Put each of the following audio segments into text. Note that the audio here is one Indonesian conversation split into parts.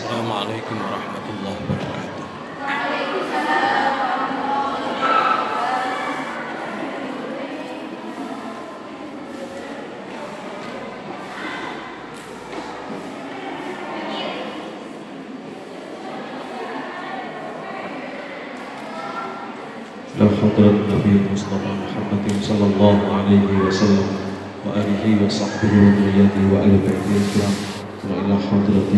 السلام عليكم ورحمة الله وبركاته. إلى حضرة النبي المصطفى محمد صلى الله عليه وسلم وآله وصحبه وذريته وآل بيته الكرام وإلى حضرة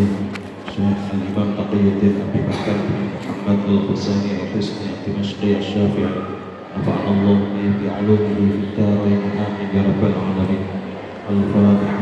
شيخ الإمام تقي الدين أبي بكر محمد الحسيني الحسني الدمشقي الشافعي. نفعنا الله به بعلومه في الدارين. آمين يا رب العالمين. الفاتحة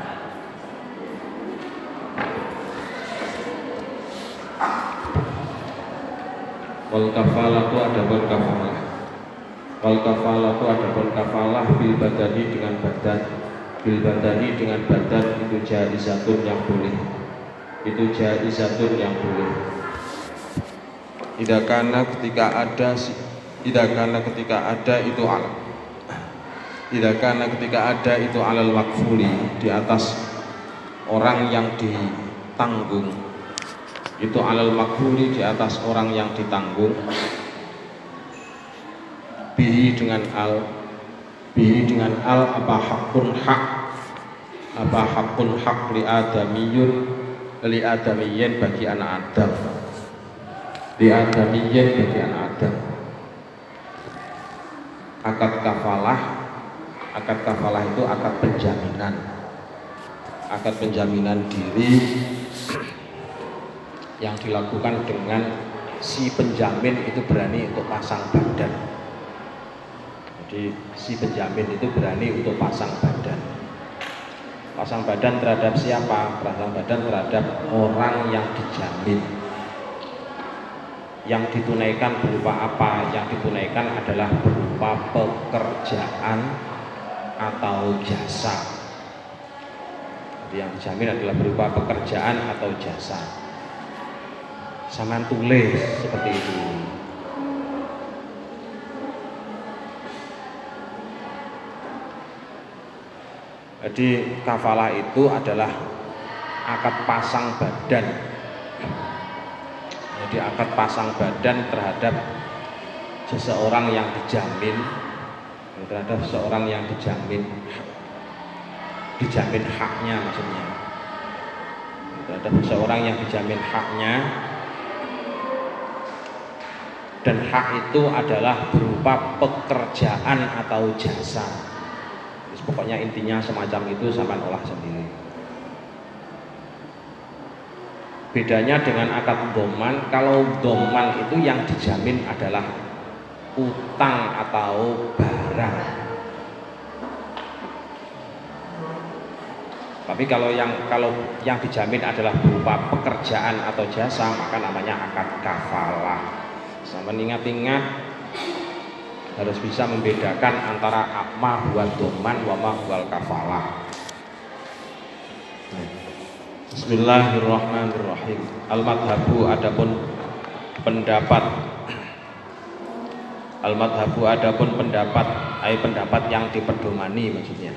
Wal kafalah itu ada pun kafalah. Wal kafalah itu ada pun kafalah Bil badani dengan badan. Bil badani dengan badan Itu jaizatun yang boleh. Itu jaizatun yang boleh. Tidak karena ketika ada Tidak karena ketika ada itu alam Tidak karena ketika ada itu alal makfuli Di atas orang yang ditanggung itu alal makfuli di atas orang yang ditanggung. Bihi dengan al bihi dengan al apa hakun hak? Apa hakun hak li adamiyun li adamiyin bagi anak adam? Li adamiyin bagi anak adam. Akad kafalah akad kafalah itu akad penjaminan. Akad penjaminan diri yang dilakukan dengan si penjamin itu berani untuk pasang badan. Jadi si penjamin itu berani untuk pasang badan. Pasang badan terhadap siapa? Pasang badan terhadap orang yang dijamin. Yang ditunaikan berupa apa? Yang ditunaikan adalah berupa pekerjaan atau jasa. Jadi yang dijamin adalah berupa pekerjaan atau jasa sama tulis seperti itu. Jadi kafalah itu adalah akad pasang badan. Jadi akad pasang badan terhadap seseorang yang dijamin terhadap seseorang yang dijamin dijamin haknya maksudnya. Terhadap seseorang yang dijamin haknya dan hak itu adalah berupa pekerjaan atau jasa. Terus pokoknya intinya semacam itu sama olah sendiri. Bedanya dengan akad doman, kalau doman itu yang dijamin adalah utang atau barang. Tapi kalau yang kalau yang dijamin adalah berupa pekerjaan atau jasa, maka namanya akad kafalah. Sama ingat-ingat harus bisa membedakan antara ma huwa doman wa ma huwal kafalah. Bismillahirrahmanirrahim. Al-madhabu adapun pendapat Al-madhabu adapun pendapat ay pendapat yang diperdomani maksudnya.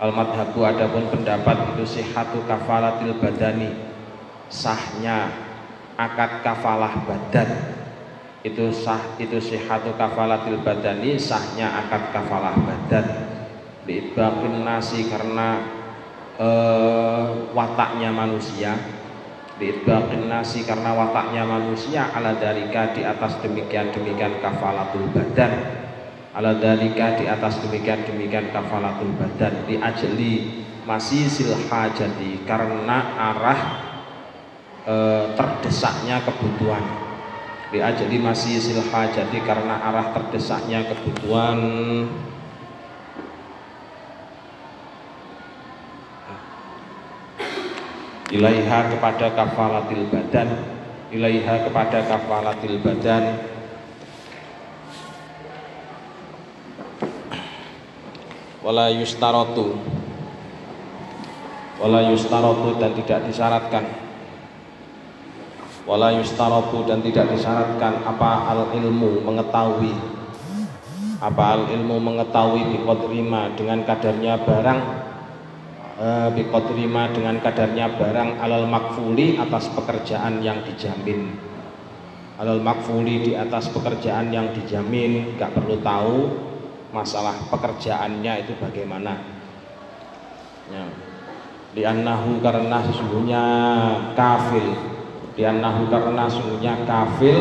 Al-madhabu adapun pendapat itu sihatu kafalatil badani sahnya akad kafalah badan itu sah itu sihatu kafalatil badani sahnya akad kafalah badan. Diibaqin nasi karena uh, wataknya manusia. Diibaqin nasi karena wataknya manusia. Ala dalika di atas demikian demikian kafalatul badan. Ala dalika di atas demikian demikian kafalatul badan. Di ajli masih silhajati karena arah e, terdesaknya kebutuhan di ajli masih silhajati karena arah terdesaknya kebutuhan. Ilaiha kepada kafalatil badan ilaiha kepada kafalatil badan. Wala yustarotu wala yustarotu dan tidak disyaratkan wala yustarotu dan tidak disyaratkan apa al ilmu mengetahui. Apa al ilmu mengetahui biqadrima dengan kadarnya barang e, biqadrima dengan kadarnya barang alal makfuli atas pekerjaan yang dijamin. Alal makfuli di atas pekerjaan yang dijamin gak perlu tahu masalah pekerjaannya itu bagaimana. Ya. liannahu karena sesungguhnya kafil liannahu karena sesungguhnya kafil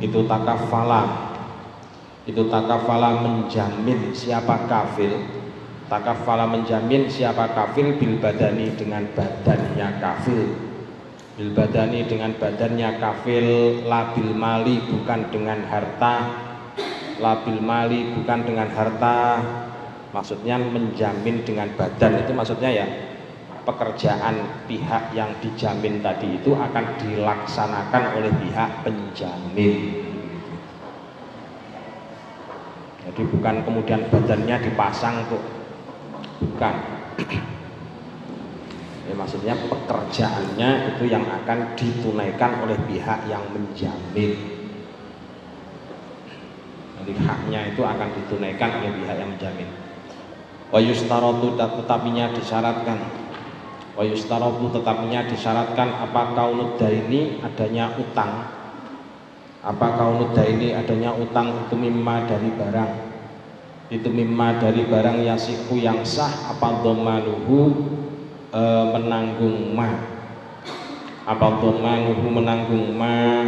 itu takafala. Itu takafala menjamin siapa kafil. Takafala menjamin siapa kafil bil badani dengan badannya kafil. Bil badani dengan badannya kafil labil mali bukan dengan harta. Labil mali bukan dengan harta. Maksudnya menjamin dengan badan itu maksudnya ya pekerjaan pihak yang dijamin tadi itu akan dilaksanakan oleh pihak penjamin. Jadi bukan kemudian badannya dipasang tuh bukan. Ya, maksudnya pekerjaannya itu yang akan ditunaikan oleh pihak yang menjamin. Jadi haknya itu akan ditunaikan oleh pihak yang menjamin. Wa yustarotu tetapinya disyaratkan wa yustarotu tetapinya disyaratkan apa kaunud ini adanya utang. Apa kaunud ini adanya utang itu mimma dari barang. Itu mimma dari barang yasiku yang sah apa domanuhu e, menanggung ma. Apa domanuhu menanggung ma.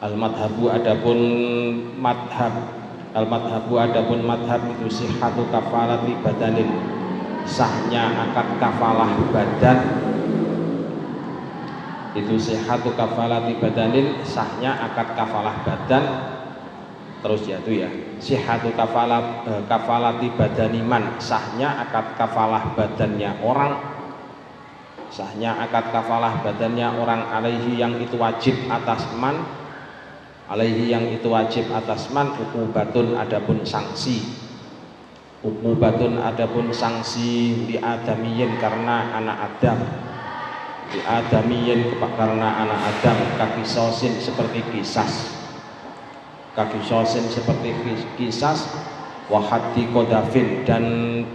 Al madhabu adapun madhab al madhabu adapun madhab itu sihatu kafalat badanin sahnya akad kafalah badan. Itu sihatu kafalat badanin sahnya akad kafalah badan. Terus itu ya kafalah eh, kafalati badaniman sahnya akad kafalah badannya orang. Sahnya akad kafalah badannya orang alaihi yang itu wajib atas man. Alaihi yang itu wajib atas man ukubatun adapun sanksi ukubatun adapun sanksi di adamiyin karena anak Adam. Di adamiyin karena anak Adam kaki sosin seperti kisas. Kaki sosin seperti kisas wahati kodafin dan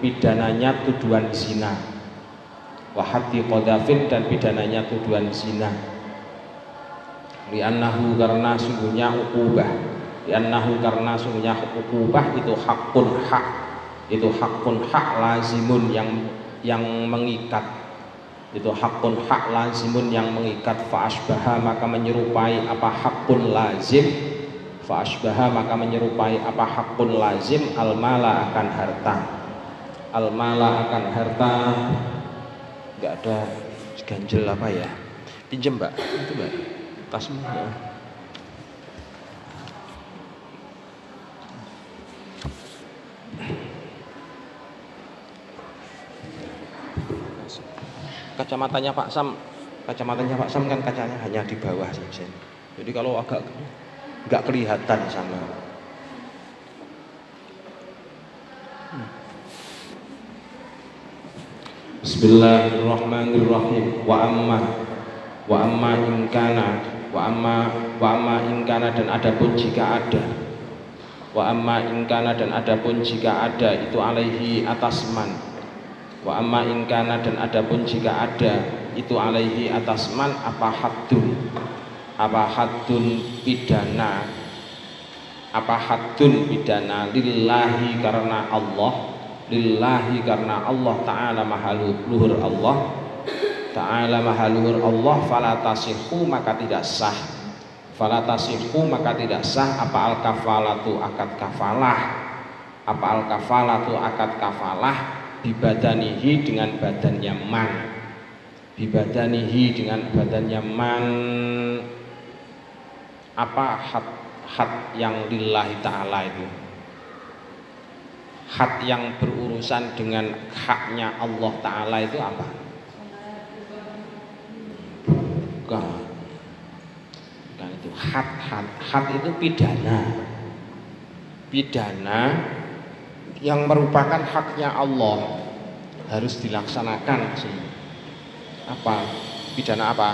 pidananya tuduhan zina. Wahati kodafin dan pidananya tuduhan zina. Li'annahu karena sungguhnya ukubah. Li'annahu karena sungguhnya ukubah itu hakun hak itu hakun hak lazimun yang yang mengikat. Itu hakun hak lazimun yang mengikat. Fa'asbaha maka menyerupai apa hakun lazim. Fa'asbaha maka menyerupai apa hakun lazim. Almala akan harta. Almala akan harta. Enggak ada ganjel apa ya? Pinjem mbak. Itu mbak. Tasmu ya. Kacamatanya Pak Sam. Kacamatanya Pak Sam kan kacanya hanya di bawah saja jadi kalau agak nggak kelihatan sama. Bismillahirrahmanirrahim. Wa amma wa amma in kana wa amma wa amma ingkana dan adapun jika ada. Wa amma ingkana dan adapun jika ada itu alaihi atas man wa amma ingkana dan adapun jika ada itu alaihi atas man apa haddun? Apa haddun pidana? Apa haddun pidana? Lillahi karena Allah. Lillahi karena Allah taala mahaluhur Allah. Ta'ala mahaluhur Allah fala tasihu maka tidak sah. Fala tasihu maka tidak sah. Apa al kafalatu akad kafalah? Apa al kafalatu akad kafalah dibadanihi dengan badannya man dibadanihi dengan badannya man apa hat hat yang lillahi ta'ala itu? Hat yang berurusan dengan haknya Allah Ta'ala itu apa? Bukan. Bukan itu. Hat, hat, hat itu pidana. Pidana yang merupakan haknya Allah harus dilaksanakan. Apa? Pidana apa?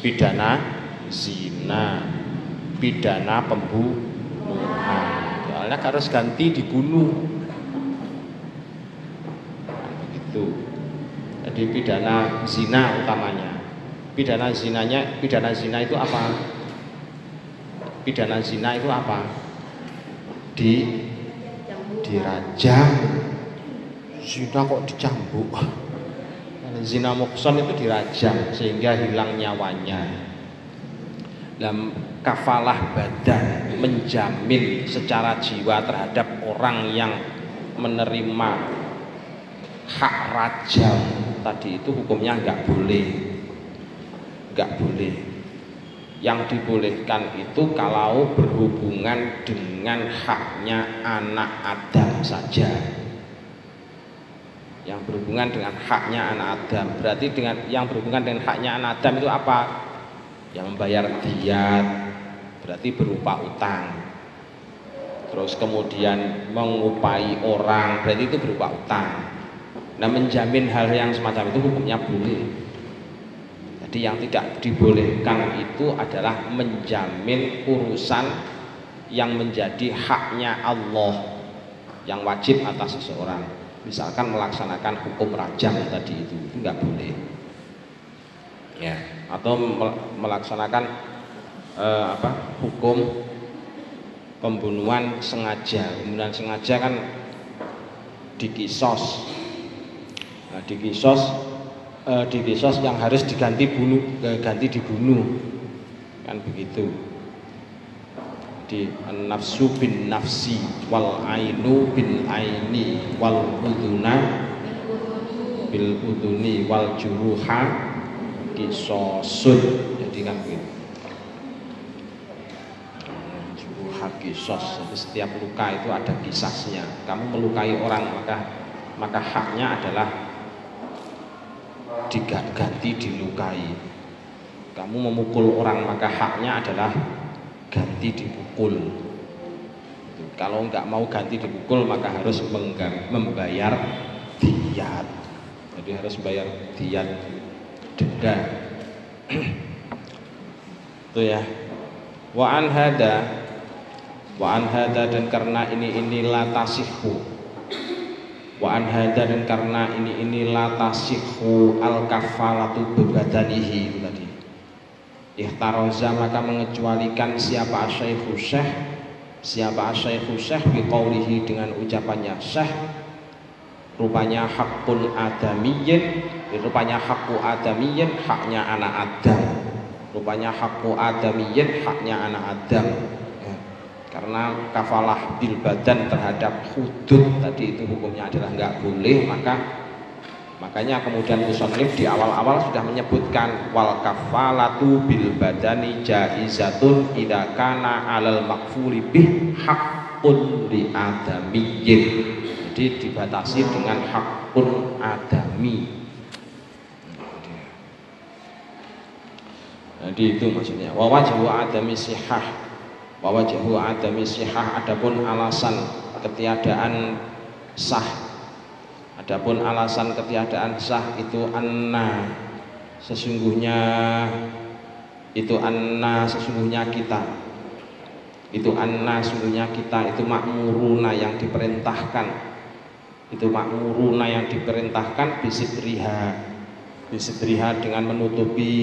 Pidana zina, pidana pembunuhan. Soalnya harus ganti dibunuh. Begitu jadi pidana zina utamanya. Pidana zinanya pidana zina itu apa? Pidana zina itu apa di dirajam zina kok dicambuk? Zina mukson itu dirajam sehingga hilang nyawanya. Dalam kafalah badan menjamin secara jiwa terhadap orang yang menerima hak rajam tadi itu hukumnya nggak boleh. Nggak boleh yang dibolehkan itu kalau berhubungan dengan haknya anak Adam saja. Yang berhubungan dengan haknya anak Adam. Berarti dengan yang berhubungan dengan haknya anak Adam itu apa? Yang membayar diat berarti berupa utang. Terus kemudian mengupai orang berarti itu berupa utang. Nah menjamin hal yang semacam itu hukumnya boleh jadi yang tidak dibolehkan itu adalah menjamin urusan yang menjadi haknya Allah yang wajib atas seseorang. Misalkan melaksanakan hukum rajam tadi itu itu nggak boleh. Ya atau melaksanakan eh, apa hukum pembunuhan sengaja. Pembunuhan sengaja kan dikisos. Nah, dikisos eh, dikisos yang harus diganti bunuh eh, ganti dibunuh kan begitu. Di nafsu bin nafsi wal ainu bin aini wal uduna bil uduni wal juruha kisosun. Jadi kan gitu hakisos jadi setiap luka itu ada kisahnya kamu melukai orang maka maka haknya adalah diganti dilukai. Kamu memukul orang maka haknya adalah ganti dipukul. Kalau nggak mau ganti dipukul maka harus membayar diat. Jadi harus bayar diat denda. Itu ya. Wa an hada wa an hada dan karena ini inilah tasihu wa an dan karena ini inilah tasihu al kafalatu bebadanihi itu tadi. Ihtaroza maka mengecualikan siapa asyaihu syekh siapa asyaihu syekh biqaulihi dengan ucapannya syekh. Rupanya hakun adamiyyin rupanya hakku adamiyyin haknya anak Adam. Rupanya hakku adamiyyin haknya anak Adam. Karena kafalah bil badan terhadap hudud tadi itu hukumnya adalah nggak boleh maka makanya kemudian musonif di awal-awal sudah menyebutkan wal kafalatu bil badani jaizatun idza kana alal makfuli bih hakun li adamiyyin. Jadi dibatasi dengan hakun adami. Jadi itu maksudnya. Wa wajhu adami sihah wajhu adami sihah adapun alasan ketiadaan sah. Adapun alasan ketiadaan sah itu anna sesungguhnya itu anna sesungguhnya kita. Itu anna sesungguhnya kita itu makmuruna yang diperintahkan. Itu makmuruna yang diperintahkan bisitriha bisitriha dengan menutupi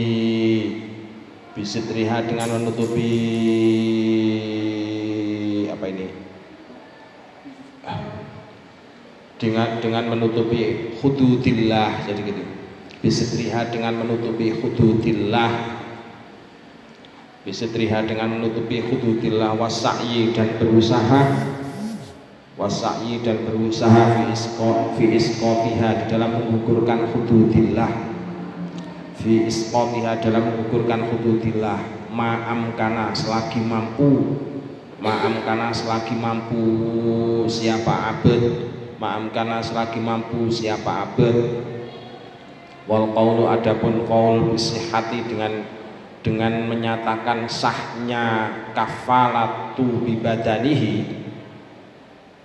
bisitriha dengan menutupi apa ini? Dengan dengan menutupi hududillah jadi gitu bisitriha dengan menutupi hududillah Bisitriha dengan menutupi hududillah wasa'yi dan berusaha. Wasa'yi dan berusaha fi isqo fi isqotiha di dalam mengukurkan hududillah fi isqotiha dalam mengukurkan hududillah. Ma'am kana selagi mampu. Ma'am kana selagi mampu siapa abad ma'am kana selagi mampu siapa abad wal qawlu adapun qaul bisihati dengan dengan menyatakan sahnya kafalatu bibadanihi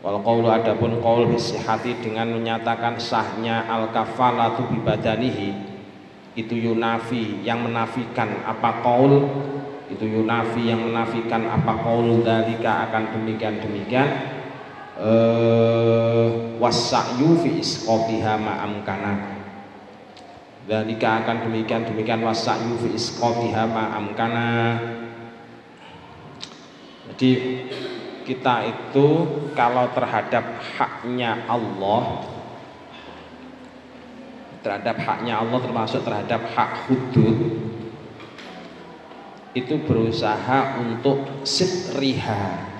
Wal qaulu adapun qaul bisihati dengan menyatakan sahnya al kafalatu bibadanihi itu yunafi yang menafikan apa qaul. Itu yunafi yang menafikan apa qaul dalika akan demikian demikian eh wasa'yu fi isqatiha ma'amkana dalika akan demikian demikian wasa'yu fi isqatiha ma'amkana jadi kita itu kalau terhadap haknya Allah terhadap haknya Allah termasuk terhadap hak hudud itu berusaha untuk sitriha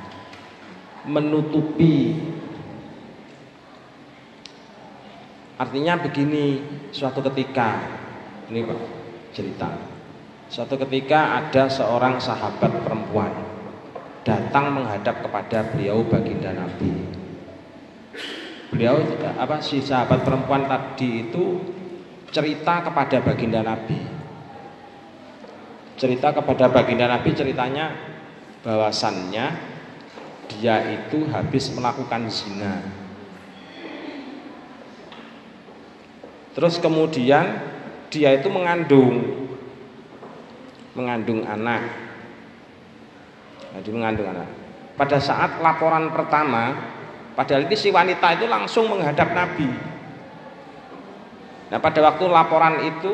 menutupi artinya begini suatu ketika ini Pak cerita suatu ketika ada seorang sahabat perempuan datang menghadap kepada beliau baginda Nabi. Beliau apa si sahabat perempuan tadi itu cerita kepada baginda Nabi. Cerita kepada baginda Nabi ceritanya bahwasannya dia itu habis melakukan zina. Terus kemudian dia itu mengandung mengandung anak jadi mengandung anak. Pada saat laporan pertama, padahal ini si wanita itu langsung menghadap Nabi. Nah pada waktu laporan itu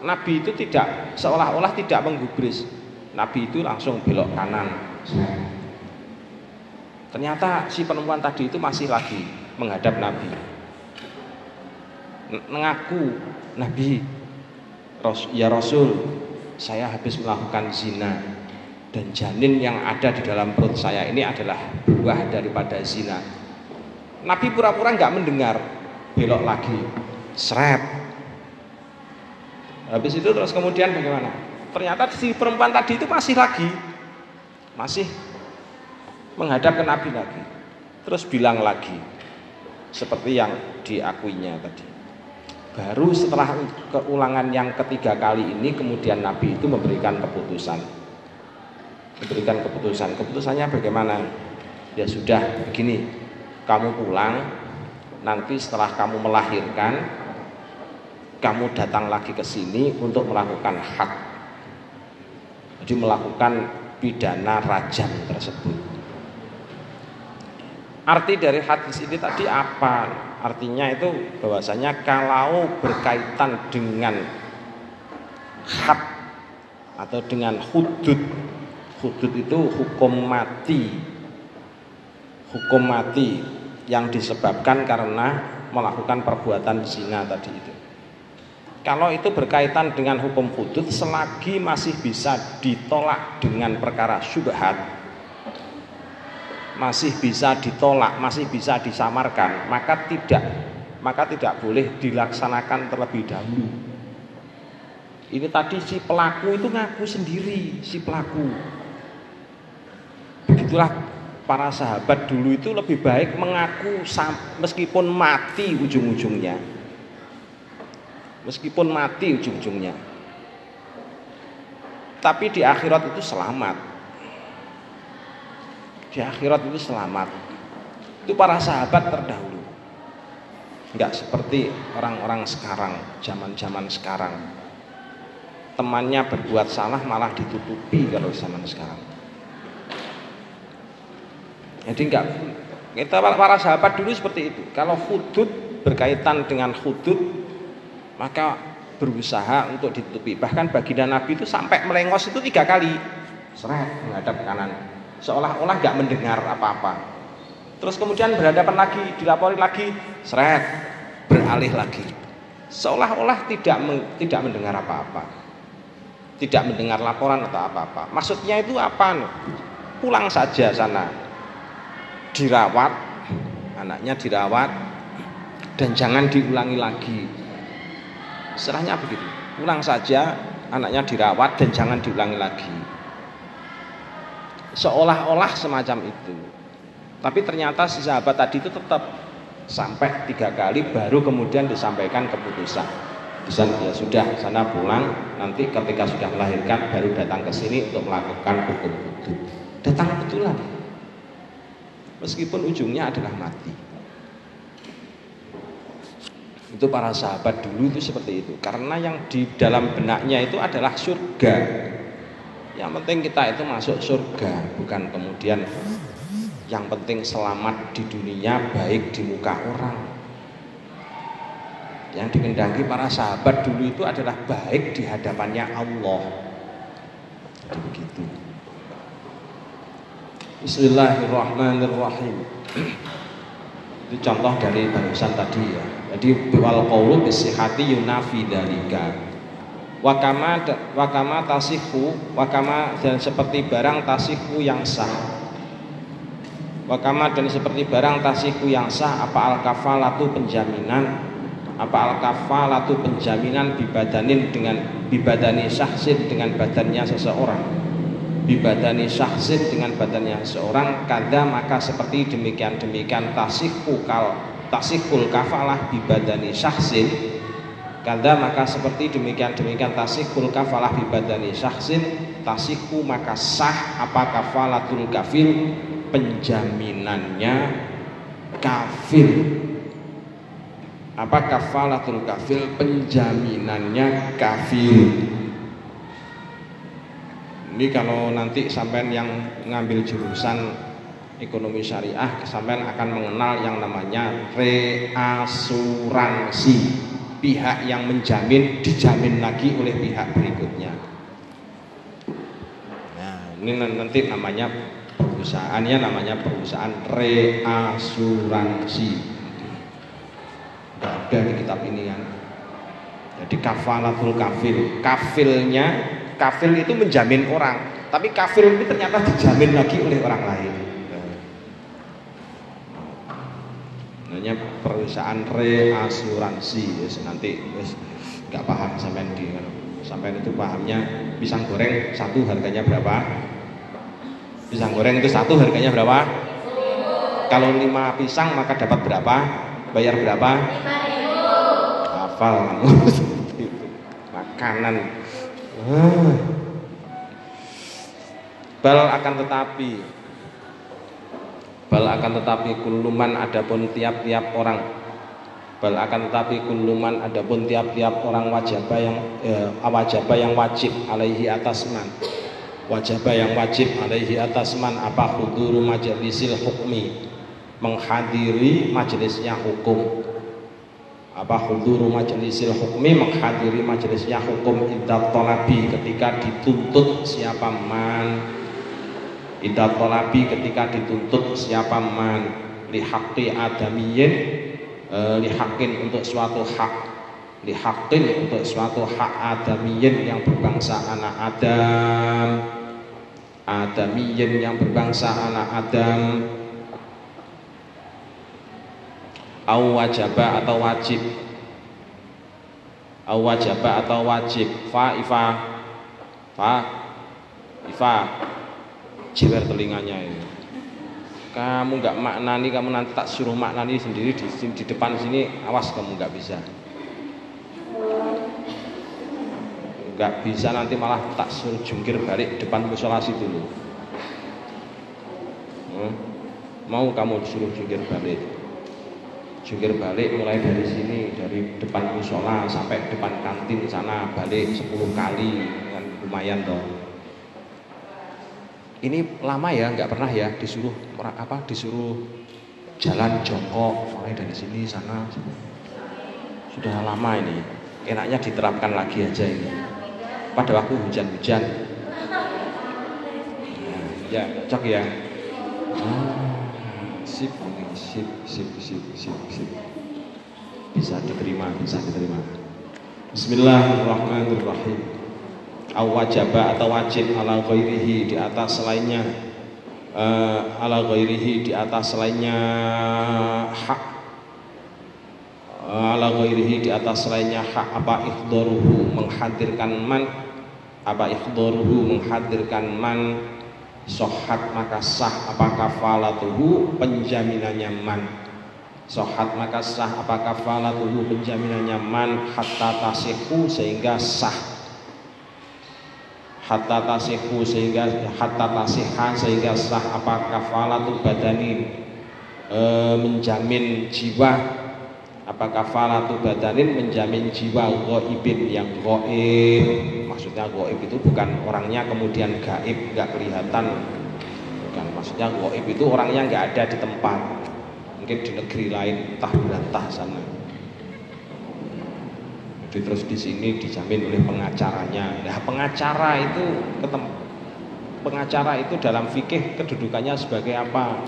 Nabi itu tidak seolah-olah tidak menggubris. Nabi itu langsung belok kanan. Ternyata si perempuan tadi itu masih lagi menghadap Nabi. Mengaku Nabi, ya Rasul, saya habis melakukan zina dan janin yang ada di dalam perut saya ini adalah buah daripada zina. Nabi pura-pura nggak mendengar, belok lagi, seret. Habis itu terus kemudian bagaimana? Ternyata si perempuan tadi itu masih lagi, masih menghadap ke Nabi lagi. Terus bilang lagi, seperti yang diakuinya tadi. Baru setelah keulangan yang ketiga kali ini kemudian Nabi itu memberikan keputusan diberikan keputusan. Keputusannya bagaimana? Ya sudah begini, kamu pulang, nanti setelah kamu melahirkan, kamu datang lagi ke sini untuk melakukan hak. Jadi melakukan pidana rajam tersebut. Arti dari hadis ini tadi apa? Artinya itu bahwasanya kalau berkaitan dengan hak atau dengan hudud hudud itu hukum mati hukum mati yang disebabkan karena melakukan perbuatan zina tadi itu. Kalau itu berkaitan dengan hukum hudud selagi masih bisa ditolak dengan perkara syubhat masih bisa ditolak masih bisa disamarkan maka tidak maka tidak boleh dilaksanakan terlebih dahulu. Ini tadi si pelaku itu ngaku sendiri si pelaku. Begitulah para sahabat dulu itu lebih baik mengaku meskipun mati ujung-ujungnya. Meskipun mati ujung-ujungnya. Tapi di akhirat itu selamat. Di akhirat itu selamat. Itu para sahabat terdahulu. Enggak seperti orang-orang sekarang, zaman-zaman sekarang. Temannya berbuat salah malah ditutupi kalau zaman sekarang. Jadi enggak kita para sahabat dulu seperti itu. Kalau hudud berkaitan dengan hudud maka berusaha untuk ditutupi. Bahkan baginda Nabi itu sampai melengos itu tiga kali seret menghadap kanan. Seolah-olah nggak mendengar apa-apa. Terus kemudian berhadapan lagi, dilapori lagi, seret beralih lagi. Seolah-olah tidak tidak mendengar apa-apa. tidak mendengar laporan atau apa-apa. Maksudnya itu apa? Pulang saja sana. Dirawat, anaknya dirawat dan jangan diulangi lagi. Serahnya begitu. Pulang saja, anaknya dirawat dan jangan diulangi lagi. Seolah-olah semacam itu. Tapi ternyata si sahabat tadi itu tetap sampai tiga kali baru kemudian disampaikan keputusan bisa ya sudah sana pulang nanti ketika sudah melahirkan baru datang ke sini untuk melakukan hukum itu datang kebetulan meskipun ujungnya adalah mati itu para sahabat dulu itu seperti itu karena yang di dalam benaknya itu adalah surga yang penting kita itu masuk surga bukan kemudian yang penting selamat di dunia baik di muka orang yang dikendaki para sahabat dulu itu adalah baik di hadapannya Allah. Jadi begitu. Bismillahirrahmanirrahim. Itu contoh dari barusan tadi ya. Jadi wal qawlu bisihati yunafi dalika. Wakama wakama tasihu wakama dan seperti barang tasihu yang sah. Wakama dan seperti barang tasihu yang sah apa al kafalatu penjaminan apa al kafalatu penjaminan bibadanin dengan bibadani syahsin dengan badannya seseorang bibadani syahsin dengan badannya seseorang kada maka seperti demikian demikian tasihku kal tasihul kafalah bibadani syahsin kada maka seperti demikian demikian tasihul kafalah bibadani syahsin tasihku maka sah apa kafalatul kafil penjaminannya kafir. Apa kafalatul kafil penjaminannya kafir ini kalau nanti sampai yang ngambil jurusan ekonomi syariah sampai akan mengenal yang namanya reasuransi. Pihak yang menjamin dijamin lagi oleh pihak berikutnya. Nah ini nanti namanya perusahaannya namanya perusahaan reasuransi. Ada di kitab ini kan. Jadi kafalatul kafil. Kafilnya kafil itu menjamin orang. Tapi kafil itu ternyata dijamin lagi oleh orang lain. Namanya perusahaan reasuransi yes, nanti yes, nggak paham sampai di sampai itu pahamnya pisang goreng satu harganya berapa? Pisang goreng itu satu harganya berapa? Kalau lima pisang maka dapat berapa? Bayar berapa? Hafal makanan ah. bal akan tetapi. Bal akan tetapi kuluman adapun tiap-tiap orang. Bal akan tetapi kuluman adapun tiap-tiap orang wajibah yang eh, wajibah yang wajib alaihi atas man. Wajibah yang wajib alaihi atas man. Apa huduru majlisil hukmi? Menghadiri majelisnya hukum apa huduru majlisil hukmi menghadiri majelisnya hukum idat tolabi ketika dituntut siapa man. Idat tolabi ketika dituntut siapa man. Lihaqi adamiyin e, lihakin untuk suatu hak. Lihakin untuk suatu hak adamiyin yang berbangsa anak Adam. Adamiyin yang berbangsa anak Adam au wajaba atau wajib. Au wajaba atau wajib. Fa ifa. Fa. Ifa. Jewer telinganya ini. Kamu nggak maknani kamu nanti tak suruh maknani sendiri di, di depan sini awas kamu nggak bisa. Nggak bisa nanti malah tak suruh jungkir balik depan musola dulu hmm? mau kamu disuruh jungkir balik jungkir balik mulai dari sini dari depan musola sampai depan kantin sana balik 10 kali kan lumayan toh. Ini lama ya nggak pernah ya disuruh apa disuruh jalan jongkok mulai dari sini sana. Sudah lama ini enaknya diterapkan lagi aja ini. Pada waktu hujan-hujan. Ya cocok ya. ah, sip sip sip sip sip sip. Bisa diterima bisa diterima. Bismillahirrahmanirrahim. Au wajaba atau wajib ala ghairihi di atas selainnya uh, ala ghairihi di atas selainnya hak. Ala ghairihi di atas selainnya hak apa ikhdaruhu menghadirkan man apa ikhdaruhu menghadirkan man sohat maka sah apa kafalatuhu penjaminannya man? Sohat maka sah apa kafalatuhu penjaminannya man? Hatta tasihu sehingga sah. Hatta tasihu sehingga hatta tasiha sehingga sah. Apa kafalatu badani e, menjamin jiwa apa kafalatu badanin menjamin jiwa goibin yang goib maksudnya goib itu bukan orangnya kemudian gaib nggak kelihatan bukan maksudnya goib itu orangnya nggak ada di tempat mungkin di negeri lain entah berantah sana jadi terus di sini dijamin oleh pengacaranya. Nah, pengacara itu ketem pengacara itu dalam fikih kedudukannya sebagai apa?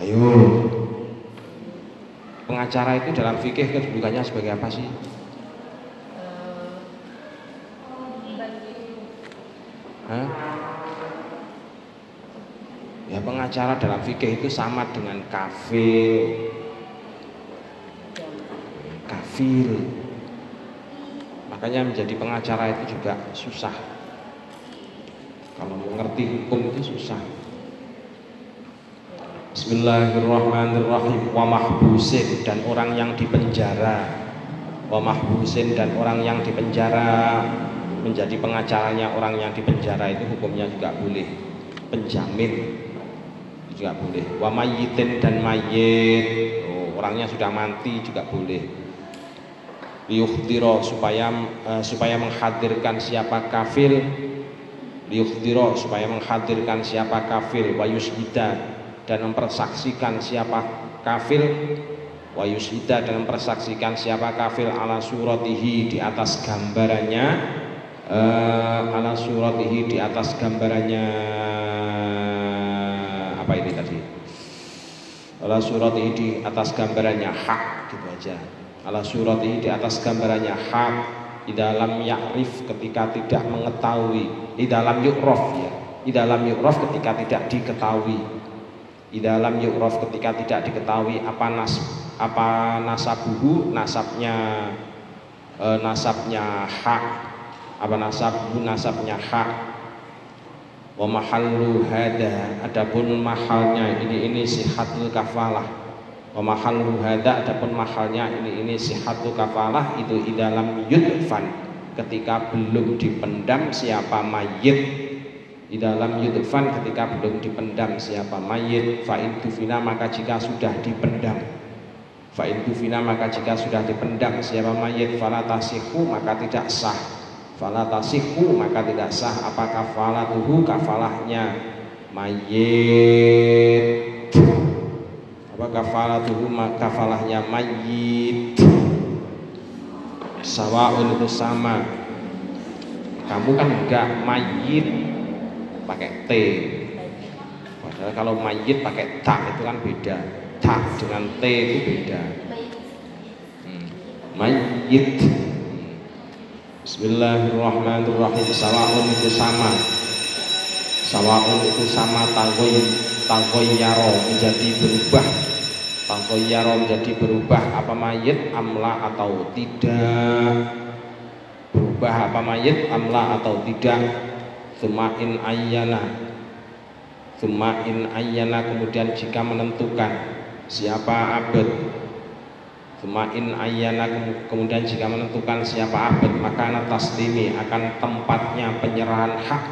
Ayo. Pengacara itu dalam fikih kedudukannya sebagai apa sih? Hah? Ya pengacara dalam fikih itu sama dengan kafir. Kafir makanya menjadi pengacara itu juga susah kalau mengerti hukum itu susah Bismillahirrahmanirrahim. Wa mahbusin dan orang yang dipenjara wa mahbusin dan orang yang dipenjara menjadi pengacaranya orang yang dipenjara itu hukumnya juga boleh. Penjamin juga boleh. Wa mayitin dan mayit oh, orangnya sudah mati juga boleh. Liyukhdiro supaya uh, supaya menghadirkan siapa kafir liyukhdiro supaya menghadirkan siapa kafir wa dan mempersaksikan siapa kafir wa dan mempersaksikan siapa kafir ala suratihi di atas gambarannya. Uh, ala suratihi di atas gambarannya apa ini tadi? Ala suratihi di atas gambarannya hak gitu aja. Ala surat ini di atas gambarannya hak di dalam yakrif ketika tidak mengetahui di dalam yukrof ya. Di dalam yukrof ketika tidak diketahui di dalam yukrof ketika tidak diketahui apa nas apa nasabuhu nasabnya e, nasabnya hak apa nasabuhu nasabnya hak. Wa mahallu hada adapun mahalnya ini ini sihatul kafalah. Wa mahallu hada adapun mahalnya ini ini sihatu kafalah itu di dalam yudfan ketika belum dipendam siapa mayit di dalam yudfan ketika belum dipendam siapa mayit fa tufina maka jika sudah dipendam. Fa tufina maka jika sudah dipendam siapa mayit fala tasihu maka tidak sah. Fala tasihu maka tidak sah. Apakah falatuhu kafalahnya mayit. Apa kafalatuhu kafalahnya mayit. Sawaun itu sama. Kamu kan enggak mayit pakai T. Padahal kalau mayit pakai ta itu kan beda. Ta dengan T itu beda. Hmm. mayit. Bismillahirrahmanirrahim. Sawaun itu sama. Sawaun itu sama tanggoy tanggoy yaro menjadi berubah. Tangkoyaro menjadi berubah apa mayit amla atau tidak? Berubah apa mayit amla atau tidak Sumain ayyana. Sumain ayyana kemudian jika menentukan Siapa abad Sumain ayyana kemudian jika menentukan siapa abad Maka taslimi akan tempatnya penyerahan hak.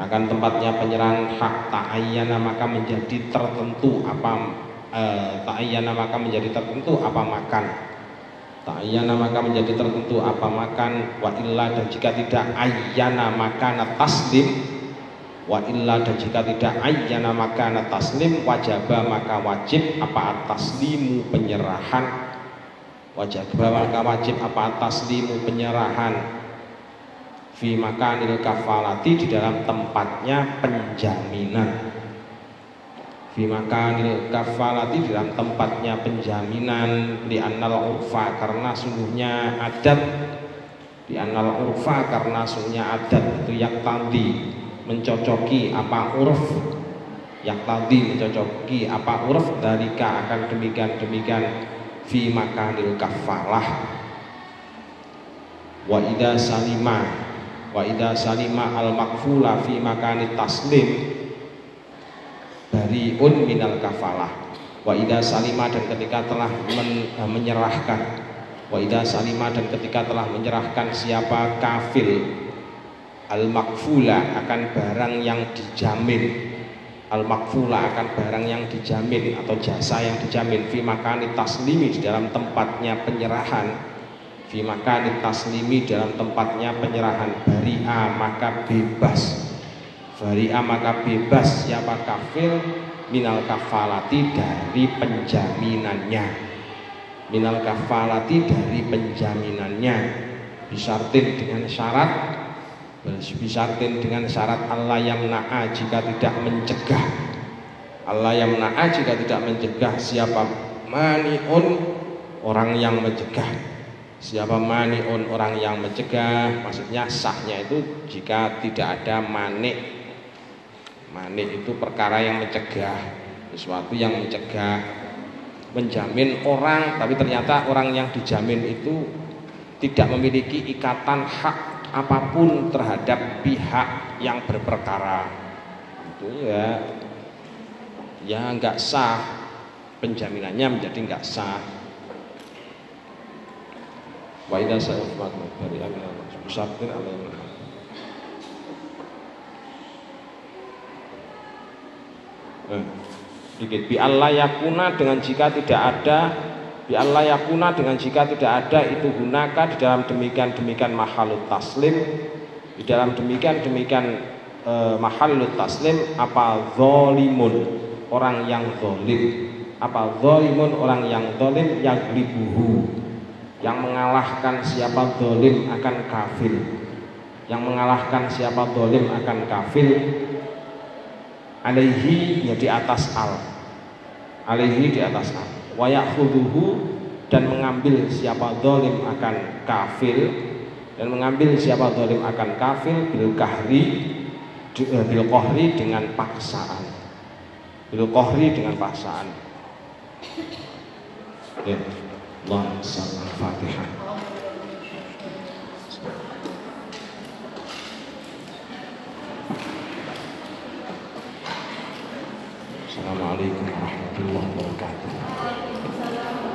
Akan tempatnya penyerahan hak ta'ayyana maka menjadi tertentu apa eh, ta'ayyana maka menjadi tertentu apa makan ta'ayyana maka menjadi tertentu apa makan wa illa dan jika tidak ayyana maka taslim wa illa dan jika tidak ayyana maka taslim wajaba maka wajib apa taslimu penyerahan. Wajaba maka wajib apa taslimu penyerahan. Fi makanil kafalati di dalam tempatnya penjaminan fi makanil kafalati dalam tempatnya penjaminan di annal urfa karena sungguhnya adat. Di anal urfa karena sunya adat itu yang tadi mencocoki apa urf. Yang tadi mencocoki apa urf dalika akan demikian demikian fi makanil kafalah. Wa ida salima wa ida salima al makfula fi makanit taslim bariun minal kafalah. Wa ida salima dan ketika telah men, eh, menyerahkan. Wa ida salima dan ketika telah menyerahkan siapa kafil al makfula akan barang yang dijamin. Al makfula akan barang yang dijamin atau jasa yang dijamin. Fi makani taslimi di dalam tempatnya penyerahan. Fi makani taslimi dalam tempatnya penyerahan. Baria maka bebas baria maka bebas siapa kafir minal kafalati dari penjaminannya. Minal kafalati dari penjaminannya. Bisartin dengan syarat Bisartin dengan syarat Allah yang na'a jika tidak mencegah. Allah yang na'a jika tidak mencegah. Siapa mani'un orang yang mencegah. Siapa mani'un orang yang mencegah? Maksudnya sahnya itu jika tidak ada manik Manik itu perkara yang mencegah Sesuatu yang mencegah Menjamin orang Tapi ternyata orang yang dijamin itu Tidak memiliki ikatan hak apa pun terhadap pihak yang berperkara. Itu ya ya nggak sah. Penjaminannya menjadi nggak sah. Wa idza sa'at eh, dikit. Bi yakuna dengan jika tidak ada Bi yakuna dengan jika tidak ada itu gunakan di dalam demikian demikian mahalut taslim. Di dalam demikian demikian e, mahalut taslim apa zolimun? Orang yang zolim. Apa zolimun? Orang yang zolim yang libuhu. Yang mengalahkan siapa zolim akan kafir. Yang mengalahkan siapa zolim akan kafir alaihi ya di atas al. Alaihi di atas al. Wayakhuduhu dan mengambil siapa dolim akan kafir dan mengambil siapa dolim akan kafir bil kahri eh, bil kohri dengan paksaan. Bil kohri dengan paksaan. Ya Allah fatihah 阿玛利亚，阿玛利亚，阿，